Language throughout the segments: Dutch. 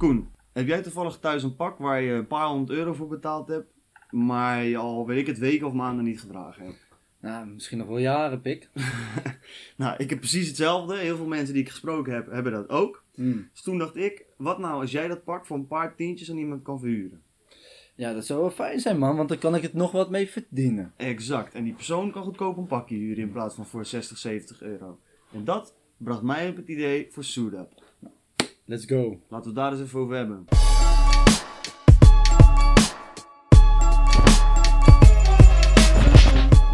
Koen, heb jij toevallig thuis een pak waar je een paar honderd euro voor betaald hebt, maar je al, weet ik het, weken of maanden niet gedragen hebt? Nou, misschien nog wel jaren, pik. Nou, ik heb precies hetzelfde. Heel veel mensen die ik gesproken heb, hebben dat ook. Hmm. Dus toen dacht ik, wat nou als jij dat pak voor een paar tientjes aan iemand kan verhuren? Ja, dat zou wel fijn zijn, man, want dan kan ik het nog wat mee verdienen. Exact. En die persoon kan goedkoop een pakje huren in plaats van voor 60, 70 euro. En dat bracht mij op het idee voor Soedup. Let's go. Laten we daar eens even over hebben.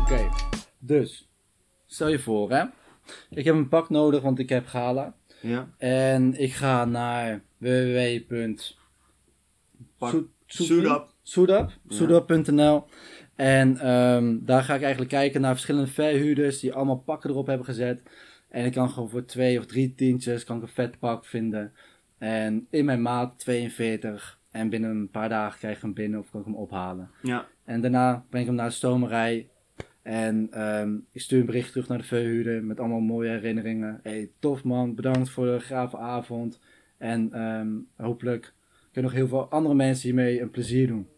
Oké, dus, stel je voor, hè. Ik heb een pak nodig, want ik heb gala. Ja? En ik ga naar www. Pak Soet- Soet- Soedup. Soedup, Ja. soedup.nl. En ehm, daar ga ik eigenlijk kijken naar verschillende verhuurders die allemaal pakken erop hebben gezet. En ik kan gewoon voor twee of drie tientjes kan ik een vet pak vinden. En in mijn maat 42. En binnen een paar dagen krijg ik hem binnen of kan ik hem ophalen. Ja. En daarna breng ik hem naar de stomerij. En ehm, ik stuur een bericht terug naar de verhuurder met allemaal mooie herinneringen. Hey, tof man, bedankt voor de gave avond. En ehm, hopelijk kunnen nog heel veel andere mensen hiermee een plezier doen.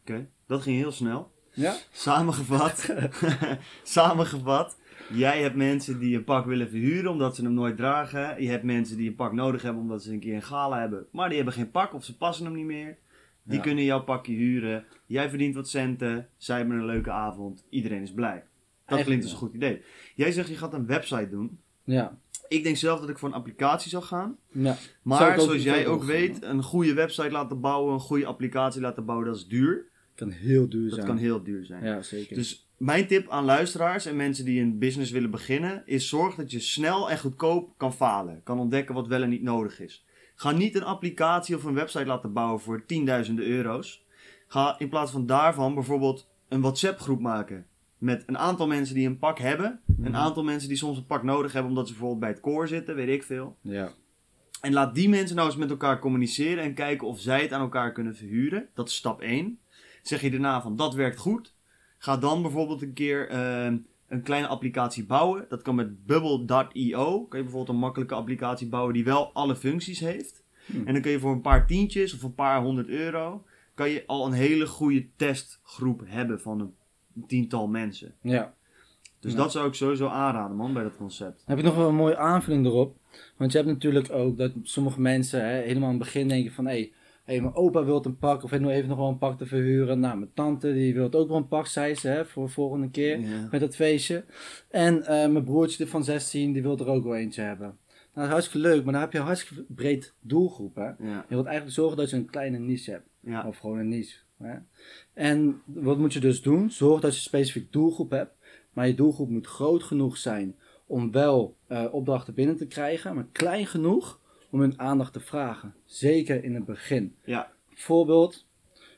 Oké. Dat ging heel snel. Ja? Samengevat. Samengevat. Jij hebt mensen die een pak willen verhuren omdat ze hem nooit dragen. Je hebt mensen die een pak nodig hebben omdat ze een keer een gala hebben. Maar die hebben geen pak of ze passen hem niet meer. Die Ja. kunnen jouw pakje huren. Jij verdient wat centen. Zij hebben een leuke avond. Iedereen is blij. Dat Echt, klinkt als ja. een goed idee. Jij zegt je gaat een website doen. Ja. Ik denk zelf dat ik voor een applicatie zou gaan. ja. Maar zoals jij ook weet, een goede website laten bouwen, een goede applicatie laten bouwen, dat is duur. kan heel duur Dat zijn. kan heel duur zijn. Ja, zeker. Dus mijn tip aan luisteraars en mensen die een business willen beginnen, is zorg dat je snel en goedkoop kan falen. Kan ontdekken wat wel en niet nodig is. Ga niet een applicatie of een website laten bouwen voor tienduizenden euro's. Ga in plaats van daarvan bijvoorbeeld een WhatsApp groep maken. Met een aantal mensen die een pak hebben. Mhm. Een aantal mensen die soms een pak nodig hebben omdat ze bijvoorbeeld bij het koor zitten, weet ik veel. ja. En laat die mensen nou eens met elkaar communiceren en kijken of zij het aan elkaar kunnen verhuren. Dat is stap 1. Zeg je daarna van dat werkt goed. Ga dan bijvoorbeeld een keer ehm, een kleine applicatie bouwen. Dat kan met bubble.io. Kan je bijvoorbeeld een makkelijke applicatie bouwen die wel alle functies heeft. Hmm. En dan kun je voor een paar tientjes of een paar honderd euro... kan je al een hele goede testgroep hebben van een tiental mensen. ja. Dus Ja. dat zou ik sowieso aanraden man bij dat concept. Dan heb ik nog wel een mooie aanvulling erop. Want je hebt natuurlijk ook dat sommige mensen hè, helemaal aan het begin denken van... Hé, hey, mijn opa wil een pak of heeft nog even nog wel een pak te verhuren. Nou, mijn tante die wil ook wel een pak, zei ze, hè, voor de volgende keer. Ja. Met dat feestje. En eh, mijn broertje van 16, die wil er ook wel eentje hebben. Nou, dat is hartstikke leuk, maar dan heb je een hartstikke breed doelgroep, hè. Ja. Je wilt eigenlijk zorgen dat je een kleine niche hebt. Ja. Of gewoon een niche. Hè? En wat moet je dus doen? Zorg dat je een specifiek doelgroep hebt. Maar je doelgroep moet groot genoeg zijn om wel eh, opdrachten binnen te krijgen. Maar klein genoeg om hun aandacht te vragen. Zeker in het begin. Ja. Voorbeeld.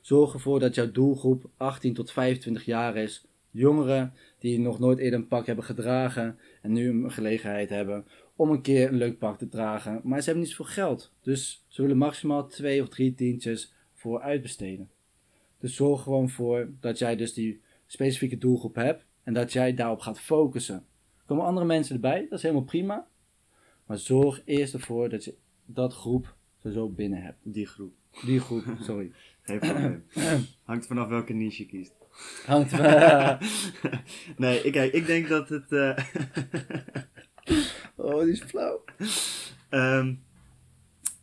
Zorg ervoor dat jouw doelgroep 18 tot 25 jaar is. Jongeren die nog nooit eerder een pak hebben gedragen. En nu een gelegenheid hebben om een keer een leuk pak te dragen. Maar ze hebben niet zoveel geld. Dus ze willen maximaal twee of drie tientjes voor uitbesteden. Dus zorg gewoon voor dat jij dus die specifieke doelgroep hebt en dat jij daarop gaat focussen. Er komen andere mensen erbij, dat is helemaal prima. Maar zorg eerst ervoor dat je dat groep sowieso binnen hebt. Die groep. Die groep, sorry. Geen probleem. Hangt vanaf welke niche je kiest. Hangt van... nee, ik, kijk, ik denk dat het. eh, oh, die is flauw. ehm,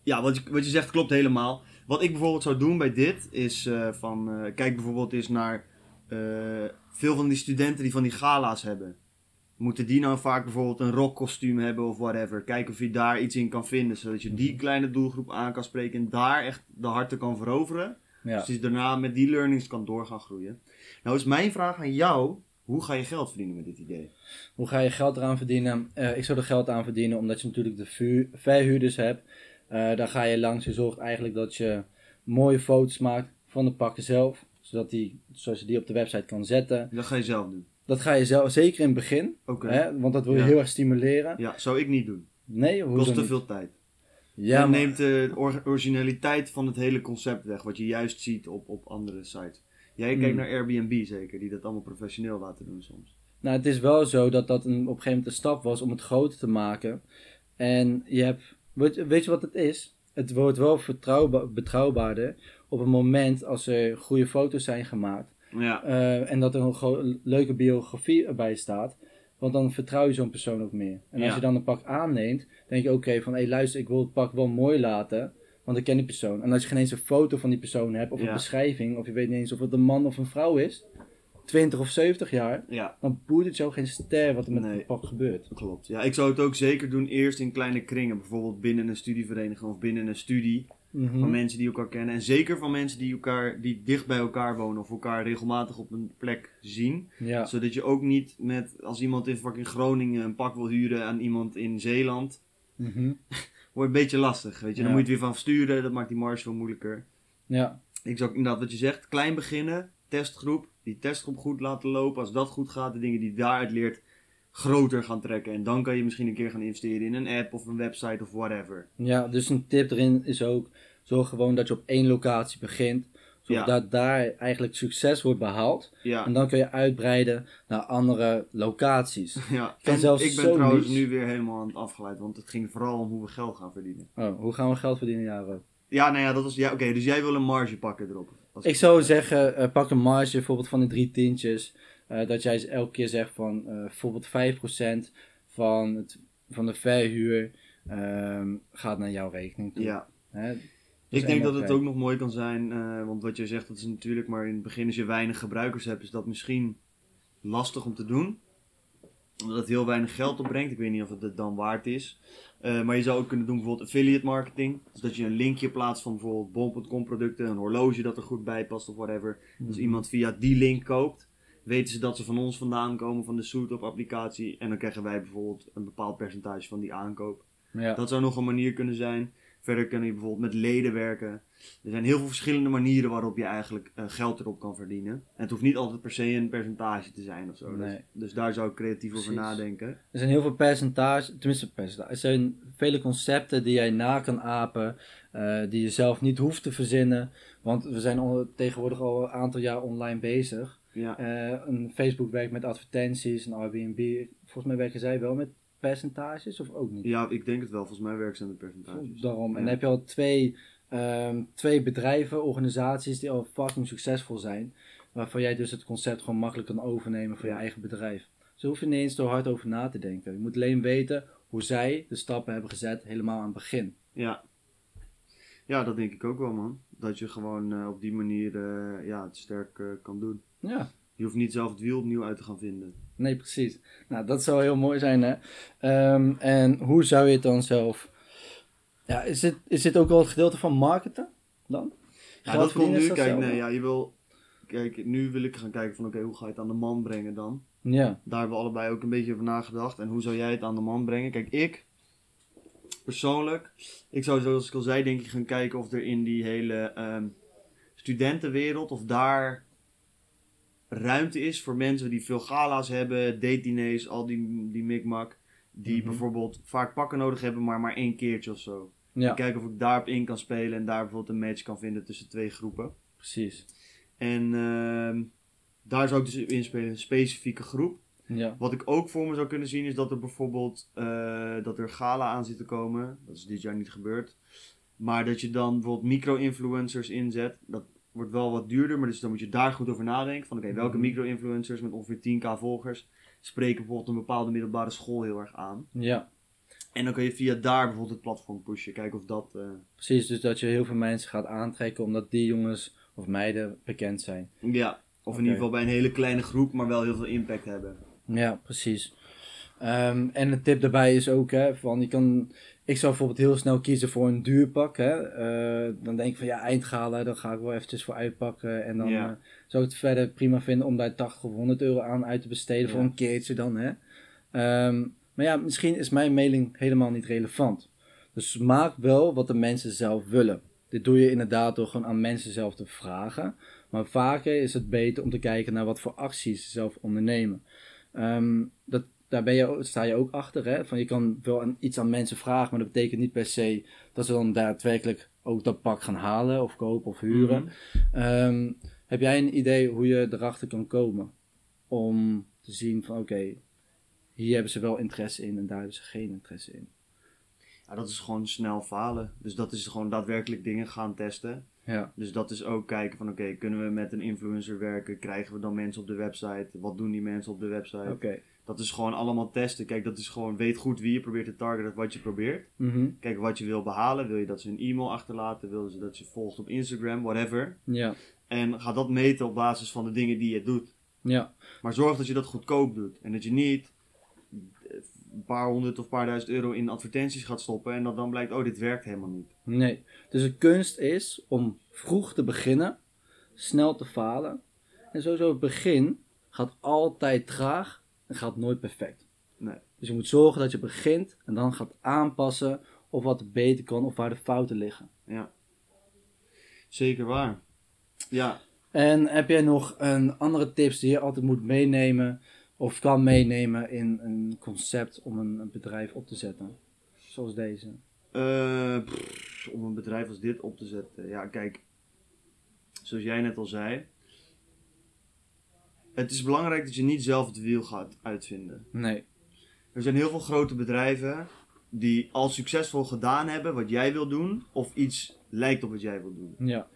ja, wat je, wat je zegt klopt helemaal. Wat ik bijvoorbeeld zou doen bij dit is eh, van. eh, kijk bijvoorbeeld eens naar. veel van die studenten die van die gala's hebben. Moeten die nou vaak bijvoorbeeld een rockkostuum hebben of whatever? Kijk of je daar iets in kan vinden, zodat je die kleine doelgroep aan kan spreken en daar echt de harten kan veroveren. Ja. Dus daarna met die learnings kan door gaan groeien. Nou is mijn vraag aan jou, hoe ga je geld verdienen met dit idee? Hoe ga je geld eraan verdienen? Eh, ik zou er geld aan verdienen omdat je natuurlijk de vuur- verhuurders hebt. Eh, daar ga je langs. Je zorgt eigenlijk dat je mooie foto's maakt van de pakken zelf. Zodat, die, zodat je die op de website kan zetten. Dat ga je zelf doen. Dat ga je zelf, zeker in het begin. Hè, want dat wil je Ja. heel erg stimuleren. Ja, zou ik niet doen. Nee, hoe Kost te veel tijd. Ja, en maar- neemt de or- originaliteit van het hele concept weg, wat je juist ziet op, op andere sites. Jij kijkt Hmm. naar Airbnb zeker, die dat allemaal professioneel laten doen soms. Nou, het is wel zo dat dat een, op een gegeven moment een stap was om het groter te maken. En je hebt, weet, weet je wat het is? het wordt wel vertrouwba- betrouwbaarder op het moment als er goede foto's zijn gemaakt. Ja, eh, en dat er een leuke biografie erbij staat. Want dan vertrouw je zo'n persoon ook meer. En als Ja. je dan een pak aanneemt, denk je oké van hé luister, ik wil het pak wel mooi laten. Want ik ken die persoon. En als je geen eens een foto van die persoon hebt, of Ja. een beschrijving, of je weet niet eens of het een man of een vrouw is, 20 of 70 jaar, ja, dan boeit het jou geen ster wat er met Nee. het pak gebeurt. klopt. Ja, ik zou het ook zeker doen eerst in kleine kringen. Bijvoorbeeld binnen een studievereniging of binnen een studie. Mhm. Van mensen die elkaar kennen. En zeker van mensen die, elkaar, die dicht bij elkaar wonen of elkaar regelmatig op een plek zien. Ja, Zodat je ook niet met, als iemand in fucking Groningen een pak wil huren aan iemand in Zeeland. Mhm. Wordt een beetje lastig, weet je. Dan Ja. moet je het weer van sturen, dat maakt die marge veel moeilijker. ja, Ik zou inderdaad wat je zegt, klein beginnen, testgroep. Die testgroep goed laten lopen. Als dat goed gaat, de dingen die je daaruit leert, groter gaan trekken. En dan kan je misschien een keer gaan investeren in een app of een website of whatever. ja, dus een tip erin is ook, zorg gewoon dat je op één locatie begint. Ja. Zodat daar eigenlijk succes wordt behaald. Ja, En dan kun je uitbreiden naar andere locaties. ja. En zelfs ik ben zo trouwens nu weer helemaal aan het afgeleid, want het ging vooral om hoe we geld gaan verdienen. Oh, hoe gaan we geld verdienen, Jaro? Ja, nou ja, dat was. Ja, oké, dus jij wil een marge pakken erop. Ik zou zeggen, eh, pak een marge bijvoorbeeld van die drie tientjes. Eh, dat jij elke keer zegt van eh, bijvoorbeeld 5% van, het, van de verhuur ehm, gaat naar jouw rekening toe. Ja, Hè? ik denk dat het ook nog mooi kan zijn, eh, want wat je zegt, dat is natuurlijk, maar in het begin als je weinig gebruikers hebt, is dat misschien lastig om te doen. Omdat het heel weinig geld opbrengt. Ik weet niet of het het dan waard is. Maar je zou ook kunnen doen bijvoorbeeld affiliate marketing. Dus dat je een linkje plaatst van bijvoorbeeld bol.com producten, een horloge dat er goed bij past of whatever. Mhm. Als iemand via die link koopt, weten ze dat ze van ons vandaan komen, van de Suitop applicatie. En dan krijgen wij bijvoorbeeld een bepaald percentage van die aankoop. Ja. Dat zou nog een manier kunnen zijn. Verder kun je bijvoorbeeld met leden werken. Er zijn heel veel verschillende manieren waarop je eigenlijk eh, geld erop kan verdienen. En het hoeft niet altijd per se een percentage te zijn of zo. Dus- Nee. Dus, daar zou ik creatief over nadenken. Er zijn heel veel percentages, tenminste percentage. Er zijn vele concepten die jij na kan apen, eh, die je zelf niet hoeft te verzinnen. Want we zijn al, tegenwoordig al een aantal jaar online bezig. Ja, een Facebook werkt met advertenties, een Airbnb. Volgens mij werken zij wel met percentages of ook niet? ja ik denk het wel. Volgens mij werken ze aan de percentages. Daarom. En dan heb je al twee, ehm, twee bedrijven, organisaties die al fucking succesvol zijn. Waarvan jij dus het concept gewoon makkelijk kan overnemen voor je eigen bedrijf. Zo hoef je niet eens er hard over na te denken. Je moet alleen weten hoe zij de stappen hebben gezet helemaal aan het begin. Ja. ja, dat denk ik ook wel man. Dat je gewoon eh, op die manier eh, ja, het sterk eh, kan doen. Ja, Je hoeft niet zelf het wiel opnieuw uit te gaan vinden. nee precies. Nou, dat zou heel mooi zijn hè. Ehm, en hoe zou je het dan zelf... Ja, is dit, is dit ook wel het gedeelte van marketen dan? Ja, Geld dat komt nu. dat Kijk, zo? nee, ja, je wil... Kijk, nu wil ik gaan kijken van oké, hoe ga je het aan de man brengen dan? Ja, Daar hebben we allebei ook een beetje over nagedacht. En hoe zou jij het aan de man brengen? Kijk, ik persoonlijk, ik zou zoals ik al zei, denk ik gaan kijken of er in die hele ehm, studentenwereld, of daar ruimte is voor mensen die veel gala's hebben, date-diners, al die, die mikmak. Die Mhm. bijvoorbeeld vaak pakken nodig hebben, maar maar één keertje of zo. ja Kijken of ik daarop in kan spelen en daar bijvoorbeeld een match kan vinden tussen twee groepen. precies. En ehm, daar zou ik dus in spelen, een specifieke groep. Ja, Wat ik ook voor me zou kunnen zien is dat er bijvoorbeeld eh, dat er gala aan zit te komen. Dat is dit jaar niet gebeurd. Maar dat je dan bijvoorbeeld micro-influencers inzet. Dat wordt wel wat duurder, maar dus dan moet je daar goed over nadenken. Van oké, welke Mhm. micro-influencers met ongeveer 10k volgers spreken bijvoorbeeld een bepaalde middelbare school heel erg aan. ja. En dan kun je via daar bijvoorbeeld het platform pushen. Kijken of dat... eh, Precies, dus dat je heel veel mensen gaat aantrekken omdat die jongens of meiden bekend zijn. ja, of in ieder geval bij een hele kleine groep, maar wel heel veel impact hebben. Ja, precies. Ehm, en een tip daarbij is ook, hè, van je kan, ik zou bijvoorbeeld heel snel kiezen voor een duurpak. Hè. Eh, dan denk ik van ja, eindgala, daar ga ik wel eventjes voor uitpakken. En dan Ja. eh, zou ik het verder prima vinden om daar 80 of 100 euro aan uit te besteden voor een keertje dan. Hè. Ehm, maar ja, misschien is mijn mailing helemaal niet relevant. Dus maak wel wat de mensen zelf willen. Dit doe je inderdaad door gewoon aan mensen zelf te vragen. Maar vaker is het beter om te kijken naar wat voor acties ze zelf ondernemen. Ehm, dat, daar ben je, sta je ook achter. Hè? Van je kan wel aan, iets aan mensen vragen, maar dat betekent niet per se dat ze dan daadwerkelijk ook dat pak gaan halen of kopen of huren. Mhm. Ehm, heb jij een idee hoe je erachter kan komen? Om te zien van oké, hier hebben ze wel interesse in en daar hebben ze geen interesse in. Ja, dat is gewoon snel falen. Dus dat is gewoon daadwerkelijk dingen gaan testen. Ja. Dus dat is ook kijken van oké, kunnen we met een influencer werken? Krijgen we dan mensen op de website? Wat doen die mensen op de website? Oké. Dat is gewoon allemaal testen. Kijk, dat is gewoon, weet goed wie je probeert te targeten, wat je probeert. Mhm. Kijk wat je wil behalen. Wil je dat ze een e-mail achterlaten? Wil je dat je volgt op Instagram? Whatever. Ja. En ga dat meten op basis van de dingen die je doet. Ja. Maar zorg dat je dat goedkoop doet. En dat je niet een paar honderd of paar duizend euro in advertenties gaat stoppen. En dat dan blijkt, oh, dit werkt helemaal niet. Nee. Dus de kunst is om vroeg te beginnen, snel te falen. En sowieso het begin gaat altijd traag en gaat nooit perfect. Nee. Dus je moet zorgen dat je begint en dan gaat aanpassen of wat er beter kan of waar de fouten liggen. Ja. Zeker waar. Ja. En heb jij nog een andere tips die je altijd moet meenemen of kan meenemen in een concept om een, een bedrijf op te zetten? Zoals deze. Eh, pff, om een bedrijf als dit op te zetten. Ja, kijk. Zoals jij net al zei. Het is belangrijk dat je niet zelf het wiel gaat uitvinden. Nee. Er zijn heel veel grote bedrijven die al succesvol gedaan hebben wat jij wil doen. Of iets lijkt op wat jij wil doen. Ja.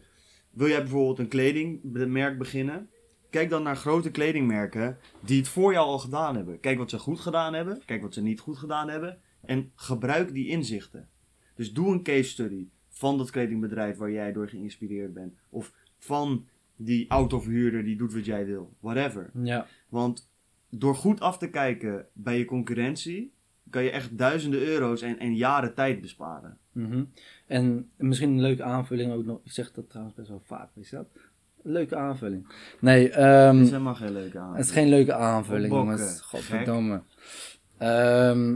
Wil jij bijvoorbeeld een kledingmerk beginnen? Kijk dan naar grote kledingmerken die het voor jou al gedaan hebben. Kijk wat ze goed gedaan hebben. Kijk wat ze niet goed gedaan hebben. En gebruik die inzichten. Dus doe een case study van dat kledingbedrijf waar jij door geïnspireerd bent. Of van die autoverhuurder die doet wat jij wil. Whatever. Ja. Want door goed af te kijken bij je concurrentie, kan je echt duizenden euro's en, en jaren tijd besparen. Mhm. En misschien een leuke aanvulling ook nog. Ik zeg dat trouwens best wel vaak, weet je dat? Leuke aanvulling. Nee, ehm, Dat is helemaal geen leuke aan. het is geen leuke aanvulling, jongens. Godverdomme. Ehm,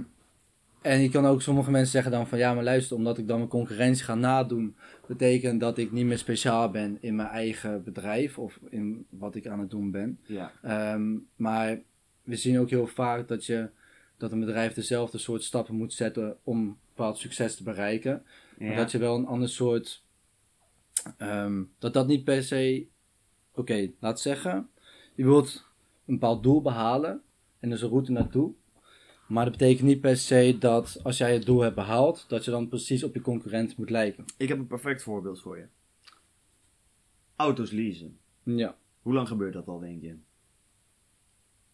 en je kan ook sommige mensen zeggen dan van ja, maar luister, omdat ik dan mijn concurrentie ga nadoen, betekent dat ik niet meer speciaal ben in mijn eigen bedrijf of in wat ik aan het doen ben. Ja, Ehm, maar we zien ook heel vaak dat, je, dat een bedrijf dezelfde soort stappen moet zetten om een bepaald succes te bereiken. Maar dat je wel een ander soort. dat dat niet per se. Oké, laat zeggen. Je wilt een bepaald doel behalen. En er is een route naartoe. Maar dat betekent niet per se dat als jij het doel hebt behaald. dat je dan precies op je concurrent moet lijken. Ik heb een perfect voorbeeld voor je. Auto's leasen. Ja. Hoe lang gebeurt dat al, denk je?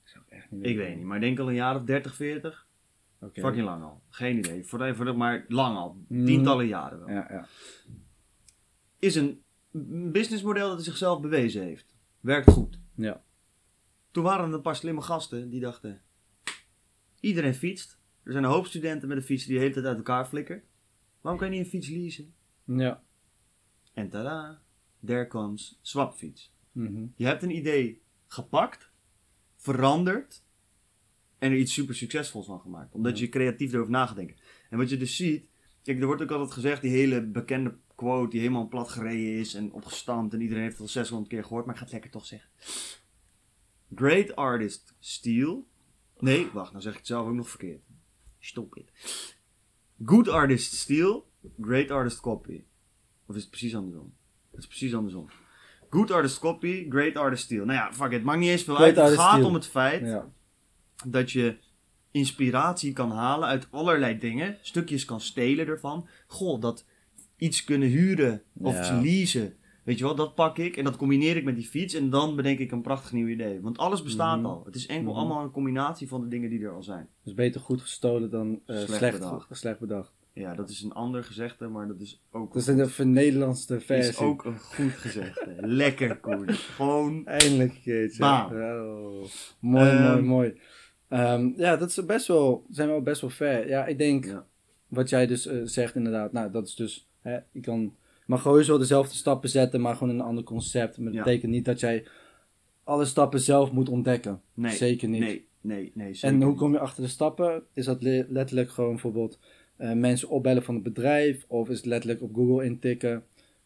Zou ik echt niet Ik weten. weet niet, maar ik denk al een jaar of 30, 40. Oké. Fucking lang al. Geen idee. Voor, voor, maar lang al. Mm. Tientallen jaren wel. Ja, ja. Is een businessmodel dat zichzelf bewezen heeft. Werkt goed. Ja. Toen waren er een paar slimme gasten die dachten: iedereen fietst. Er zijn een hoop studenten met een fiets die de hele tijd uit elkaar flikkert. Waarom kan je niet een fiets leasen? Ja. En tada, there comes Swapfiets. Mhm. Je hebt een idee gepakt, veranderd en er iets super succesvols van gemaakt. Omdat je creatief erover na gaat denken. En wat je dus ziet, kijk, er wordt ook altijd gezegd, die hele bekende quote die helemaal plat gereden is en opgestampt en iedereen heeft het al 600 keer gehoord, maar ik ga het lekker toch zeggen. Great artist steal. Nee, wacht, nou zeg ik het zelf ook nog verkeerd. Stop it. Good artist steal, great artist copy. Of is het precies andersom? Het is precies andersom. Good artist copy, great artist steal. Nou ja, fuck it, maakt niet eens veel Great uit. Het gaat steal. om het feit Ja. dat je inspiratie kan halen uit allerlei dingen. Stukjes kan stelen ervan. Goh, dat iets kunnen huren of Ja. leasen. Weet je wel, dat pak ik en dat combineer ik met die fiets en dan bedenk ik een prachtig nieuw idee. Want alles bestaat Mhm. al. Het is enkel Mhm. allemaal een combinatie van de dingen die er al zijn. Dus beter goed gestolen dan eh, Slecht slecht, bedacht. slecht bedacht. Ja, dat is een ander gezegde, maar dat is ook, Dat is de Vernederlandste is versie. ook een goed gezegde. Lekker Koen. Gewoon, Eindelijk een keertje. Bam. Oh, mooi, Ehm, mooi, mooi. Ehm, ja, dat is best wel, zijn we wel best wel ver. Ja, ik denk, Ja. wat jij dus eh, zegt inderdaad, nou, dat is dus, hè, je kan, maar gewoon zo dezelfde stappen zetten, maar gewoon een ander concept. Maar dat Ja. betekent niet dat jij alle stappen zelf moet ontdekken. nee. Zeker niet. Nee, nee, nee. Zeker En hoe kom je achter de stappen? Is dat le- letterlijk gewoon bijvoorbeeld eh, mensen opbellen van het bedrijf? Of is het letterlijk op Google intikken?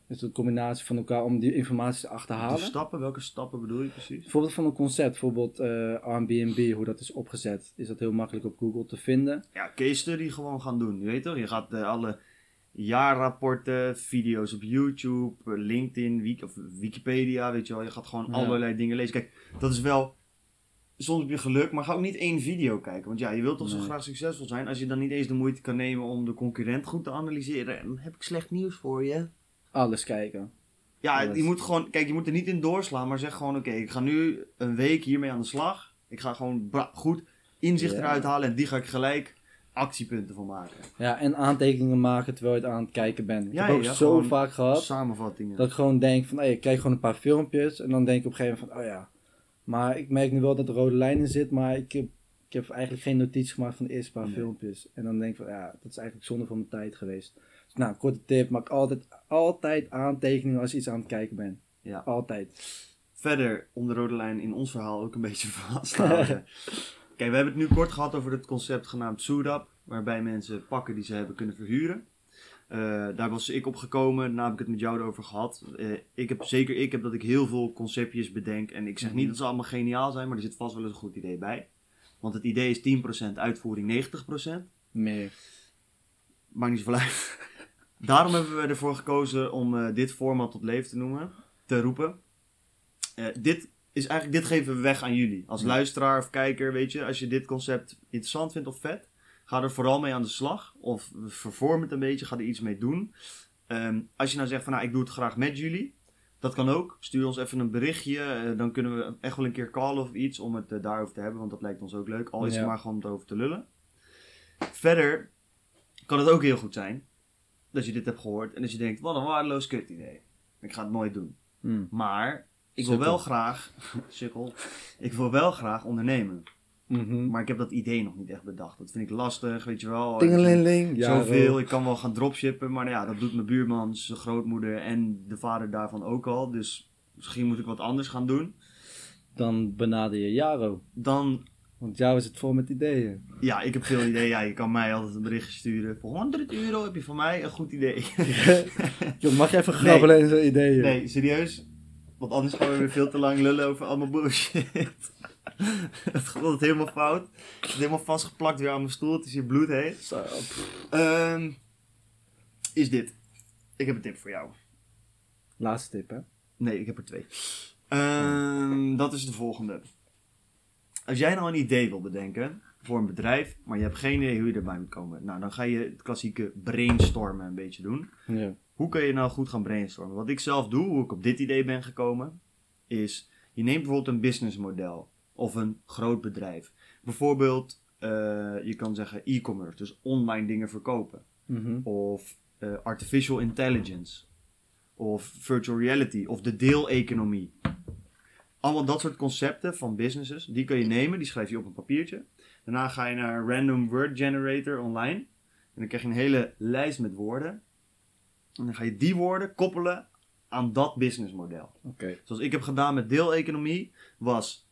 Is het een combinatie van elkaar om die informatie te De achterhalen? stappen, welke stappen bedoel je precies? Bijvoorbeeld van een concept, bijvoorbeeld eh Airbnb, hoe dat is opgezet. Is dat heel makkelijk op Google te vinden? ja, case study gewoon gaan doen. Je weet toch? Je gaat eh, alle jaarrapporten, video's op YouTube, eh, LinkedIn, Wik- of Wikipedia, weet je wel. Je gaat gewoon Ja. allerlei dingen lezen. Kijk, dat is wel soms op je geluk, maar ga ook niet één video kijken. Want ja, je wilt toch zo graag succesvol zijn. Als je dan niet eens de moeite kan nemen om de concurrent goed te analyseren, dan heb ik slecht nieuws voor je. Alles kijken. Ja, Alles. je moet gewoon, kijk, je moet er niet in doorslaan, maar zeg gewoon: oké, ik ga nu een week hiermee aan de slag. Ik ga gewoon goed inzicht Ja. eruit halen en die ga ik gelijk actiepunten van maken. Ja, en aantekeningen maken terwijl je het aan het kijken bent. Ik Ja, heb ook ja, zo vaak gehad Samenvattingen. dat ik gewoon denk van, hey, ik kijk gewoon een paar filmpjes en dan denk ik op een gegeven moment van, oh ja. Maar ik merk nu wel dat er rode lijn in zit, maar ik heb, ik heb eigenlijk geen notitie gemaakt van de eerste paar Nee. filmpjes. En dan denk ik van, ja, dat is eigenlijk zonde van mijn tijd geweest. Dus nou, korte tip, maak altijd, altijd aantekeningen als je iets aan het kijken bent. Ja. Altijd. verder om de rode lijn in ons verhaal ook een beetje vast te houden. Kijk, we hebben het nu kort gehad over het concept genaamd Soedap, waarbij mensen pakken die ze hebben kunnen verhuren. Eh, daar was ik op gekomen, daarna heb ik het met jou erover gehad. Eh, ik heb, zeker ik heb dat ik heel veel conceptjes bedenk. En ik zeg niet Mhm. dat ze allemaal geniaal zijn, maar er zit vast wel eens een goed idee bij. Want het idee is 10%, uitvoering 90%. Meer. Maakt niet zoveel uit. Daarom hebben we ervoor gekozen om eh, dit format tot leven te noemen, te roepen. Dit is eigenlijk, dit geven we weg aan jullie. Als Ja. luisteraar of kijker, weet je, als je dit concept interessant vindt of vet, ga er vooral mee aan de slag. Of vervorm het een beetje, ga er iets mee doen. Ehm, als je nou zegt van, nou, ik doe het graag met jullie. Dat kan ook. Stuur ons even een berichtje. eh, dan kunnen we echt wel een keer callen of iets om het eh, daarover te hebben. Want dat lijkt ons ook leuk. Al is het Ja. maar gewoon om het over te lullen. Verder kan het ook heel goed zijn dat je dit hebt gehoord. En dat je denkt, wat een waardeloos kut idee. Ik ga het nooit doen. Mm. Maar ik wil wel graag... Sukkel. Ik wil wel graag ondernemen. Mhm. Maar ik heb dat idee nog niet echt bedacht. Dat vind ik lastig, weet je wel. Tingelingeling. Ja, Zoveel, ik kan wel gaan dropshippen, maar nou ja, dat doet mijn buurman, zijn grootmoeder en de vader daarvan ook al. Dus misschien moet ik wat anders gaan doen. Dan benader je Jaro. Dan, Want Jaro zit vol met ideeën. ja, ik heb veel ideeën. Ja, je kan mij altijd een berichtje sturen. Voor 100 euro heb je van mij een goed idee. Joh, mag je even grabbelen in zo'n ideeën? Nee, serieus. Want anders gaan we weer veel te lang lullen over allemaal bullshit. Het gaat helemaal fout. Het is helemaal vastgeplakt weer aan mijn stoel. Het is hier bloedheet. Zo, pff. Ehm is dit. Ik heb een tip voor jou. Laatste tip, hè? Nee, ik heb er twee. Ehm, dat is de volgende. Als jij nou een idee wil bedenken voor een bedrijf, maar je hebt geen idee hoe je erbij moet komen. Nou, dan ga je het klassieke brainstormen een beetje doen. Ja. Hoe kun je nou goed gaan brainstormen? Wat ik zelf doe, hoe ik op dit idee ben gekomen, is je neemt bijvoorbeeld een businessmodel of een groot bedrijf. Bijvoorbeeld, eh, je kan zeggen e-commerce, dus online dingen verkopen. Mhm. Of eh, artificial intelligence. Of virtual reality. Of de deeleconomie. Allemaal dat soort concepten van businesses. Die kun je nemen, die schrijf je op een papiertje. Daarna ga je naar Random Word Generator online. En dan krijg je een hele lijst met woorden. En dan ga je die woorden koppelen aan dat businessmodel. Oké. Zoals ik heb gedaan met deeleconomie, was...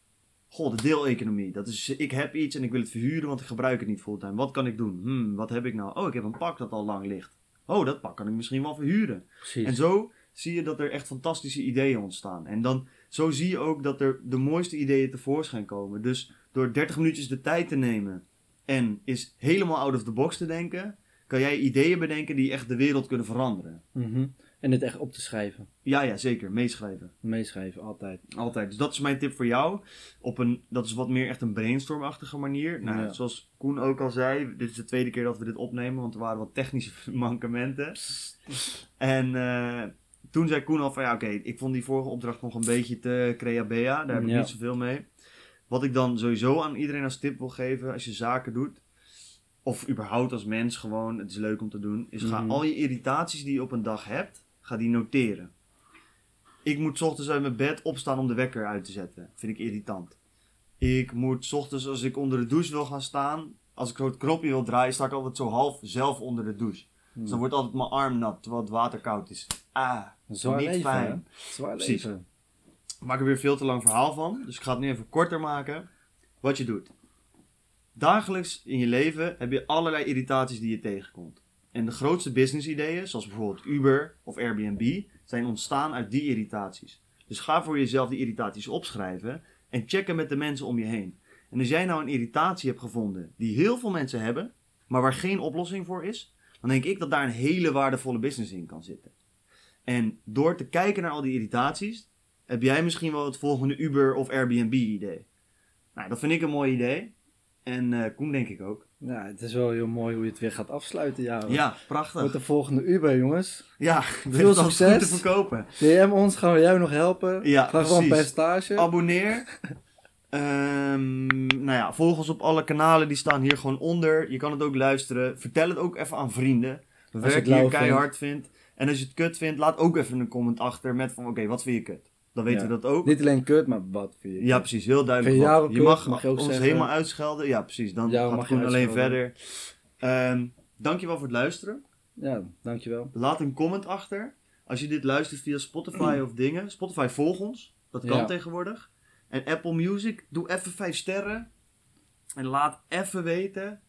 Goh, de deeleconomie. Dat is, ik heb iets en ik wil het verhuren, want ik gebruik het niet fulltime. Wat kan ik doen? Hmm, wat heb ik nou? Oh, ik heb een pak dat al lang ligt. Oh, dat pak kan ik misschien wel verhuren. Precies. En zo zie je dat er echt fantastische ideeën ontstaan. En dan, zo zie je ook dat er de mooiste ideeën tevoorschijn komen. Dus door 30 minuutjes de tijd te nemen en is helemaal out of the box te denken, kan jij ideeën bedenken die echt de wereld kunnen veranderen. Mhm. En dit echt op te schrijven. Ja, ja, zeker. Meeschrijven. Meeschrijven, altijd. Altijd. Dus dat is mijn tip voor jou. Op een, dat is wat meer echt een brainstormachtige manier. Nou, Ja. zoals Koen ook al zei, dit is de tweede keer dat we dit opnemen, want er waren wat technische mankementen. En eh, toen zei Koen al van ja, oké, ik vond die vorige opdracht nog een beetje te creabea. Daar heb ik Ja. niet zoveel mee. Wat ik dan sowieso aan iedereen als tip wil geven, als je zaken doet, of überhaupt als mens gewoon, het is leuk om te doen, is ga Mhm. al je irritaties die je op een dag hebt, ga die noteren. Ik moet 's ochtends uit mijn bed opstaan om de wekker uit te zetten. Vind ik irritant. Ik moet 's ochtends als ik onder de douche wil gaan staan, als ik zo het knopje wil draaien, sta ik altijd zo half zelf onder de douche. Dus dan wordt altijd mijn arm nat, terwijl het water koud is. Ah, zwaar niet leven, fijn. hè? Zwaar Precies. leven. Ik maak er weer veel te lang verhaal van, dus ik ga het nu even korter maken. Wat je doet. Dagelijks in je leven heb je allerlei irritaties die je tegenkomt. En de grootste business ideeën, zoals bijvoorbeeld Uber of Airbnb, zijn ontstaan uit die irritaties. Dus ga voor jezelf die irritaties opschrijven en checken met de mensen om je heen. En als jij nou een irritatie hebt gevonden die heel veel mensen hebben, maar waar geen oplossing voor is, dan denk ik dat daar een hele waardevolle business in kan zitten. En door te kijken naar al die irritaties, heb jij misschien wel het volgende Uber of Airbnb idee. Nou, dat vind ik een mooi idee. En eh, Koen denk ik ook. Ja, het is wel heel mooi hoe je het weer gaat afsluiten, ja. Ja, Wordt prachtig. de volgende Uber, jongens. Ja, Veel succes. te verkopen. DM ons, gaan we jou nog helpen. Ja, Vraag wel een precies. percentage. Abonneer. Ehm, nou ja, volg ons op alle kanalen, die staan hier gewoon onder. Je kan het ook luisteren. Vertel het ook even aan vrienden. We je werken hier keihard vindt. En als je het kut vindt, laat ook even een comment achter met van oké, wat vind je kut? Dan weten Ja. we dat ook. Niet alleen kut, maar wat vind je? Ja, precies, heel duidelijk. Vind je wat. jou je kut, mag, mag je ook ons zeggen. helemaal uitschelden. Ja, precies. Dan Jou gaat mag het alleen verder. Ehm dankjewel voor het luisteren. Ja, dankjewel. Laat een comment achter. Als je dit luistert via Spotify of dingen. Spotify volg ons. Dat kan Ja. tegenwoordig. En Apple Music, doe even 5 sterren. En laat even weten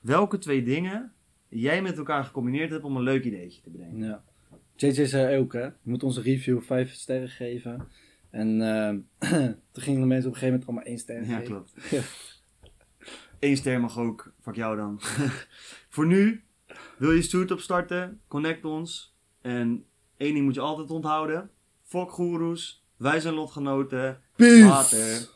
welke twee dingen jij met elkaar gecombineerd hebt om een leuk ideetje te bedenken. Ja. JJ zei ook, hè. Je moet onze review 5 sterren geven. En eh, toen gingen de mensen op een gegeven moment allemaal één ster Ja, geven. klopt. Ja. Eén ster mag ook. Fuck jou dan. Voor nu, wil je Stoet opstarten? Connect ons. En één ding moet je altijd onthouden. Fuck goeroes. Wij zijn lotgenoten. Peace! Later.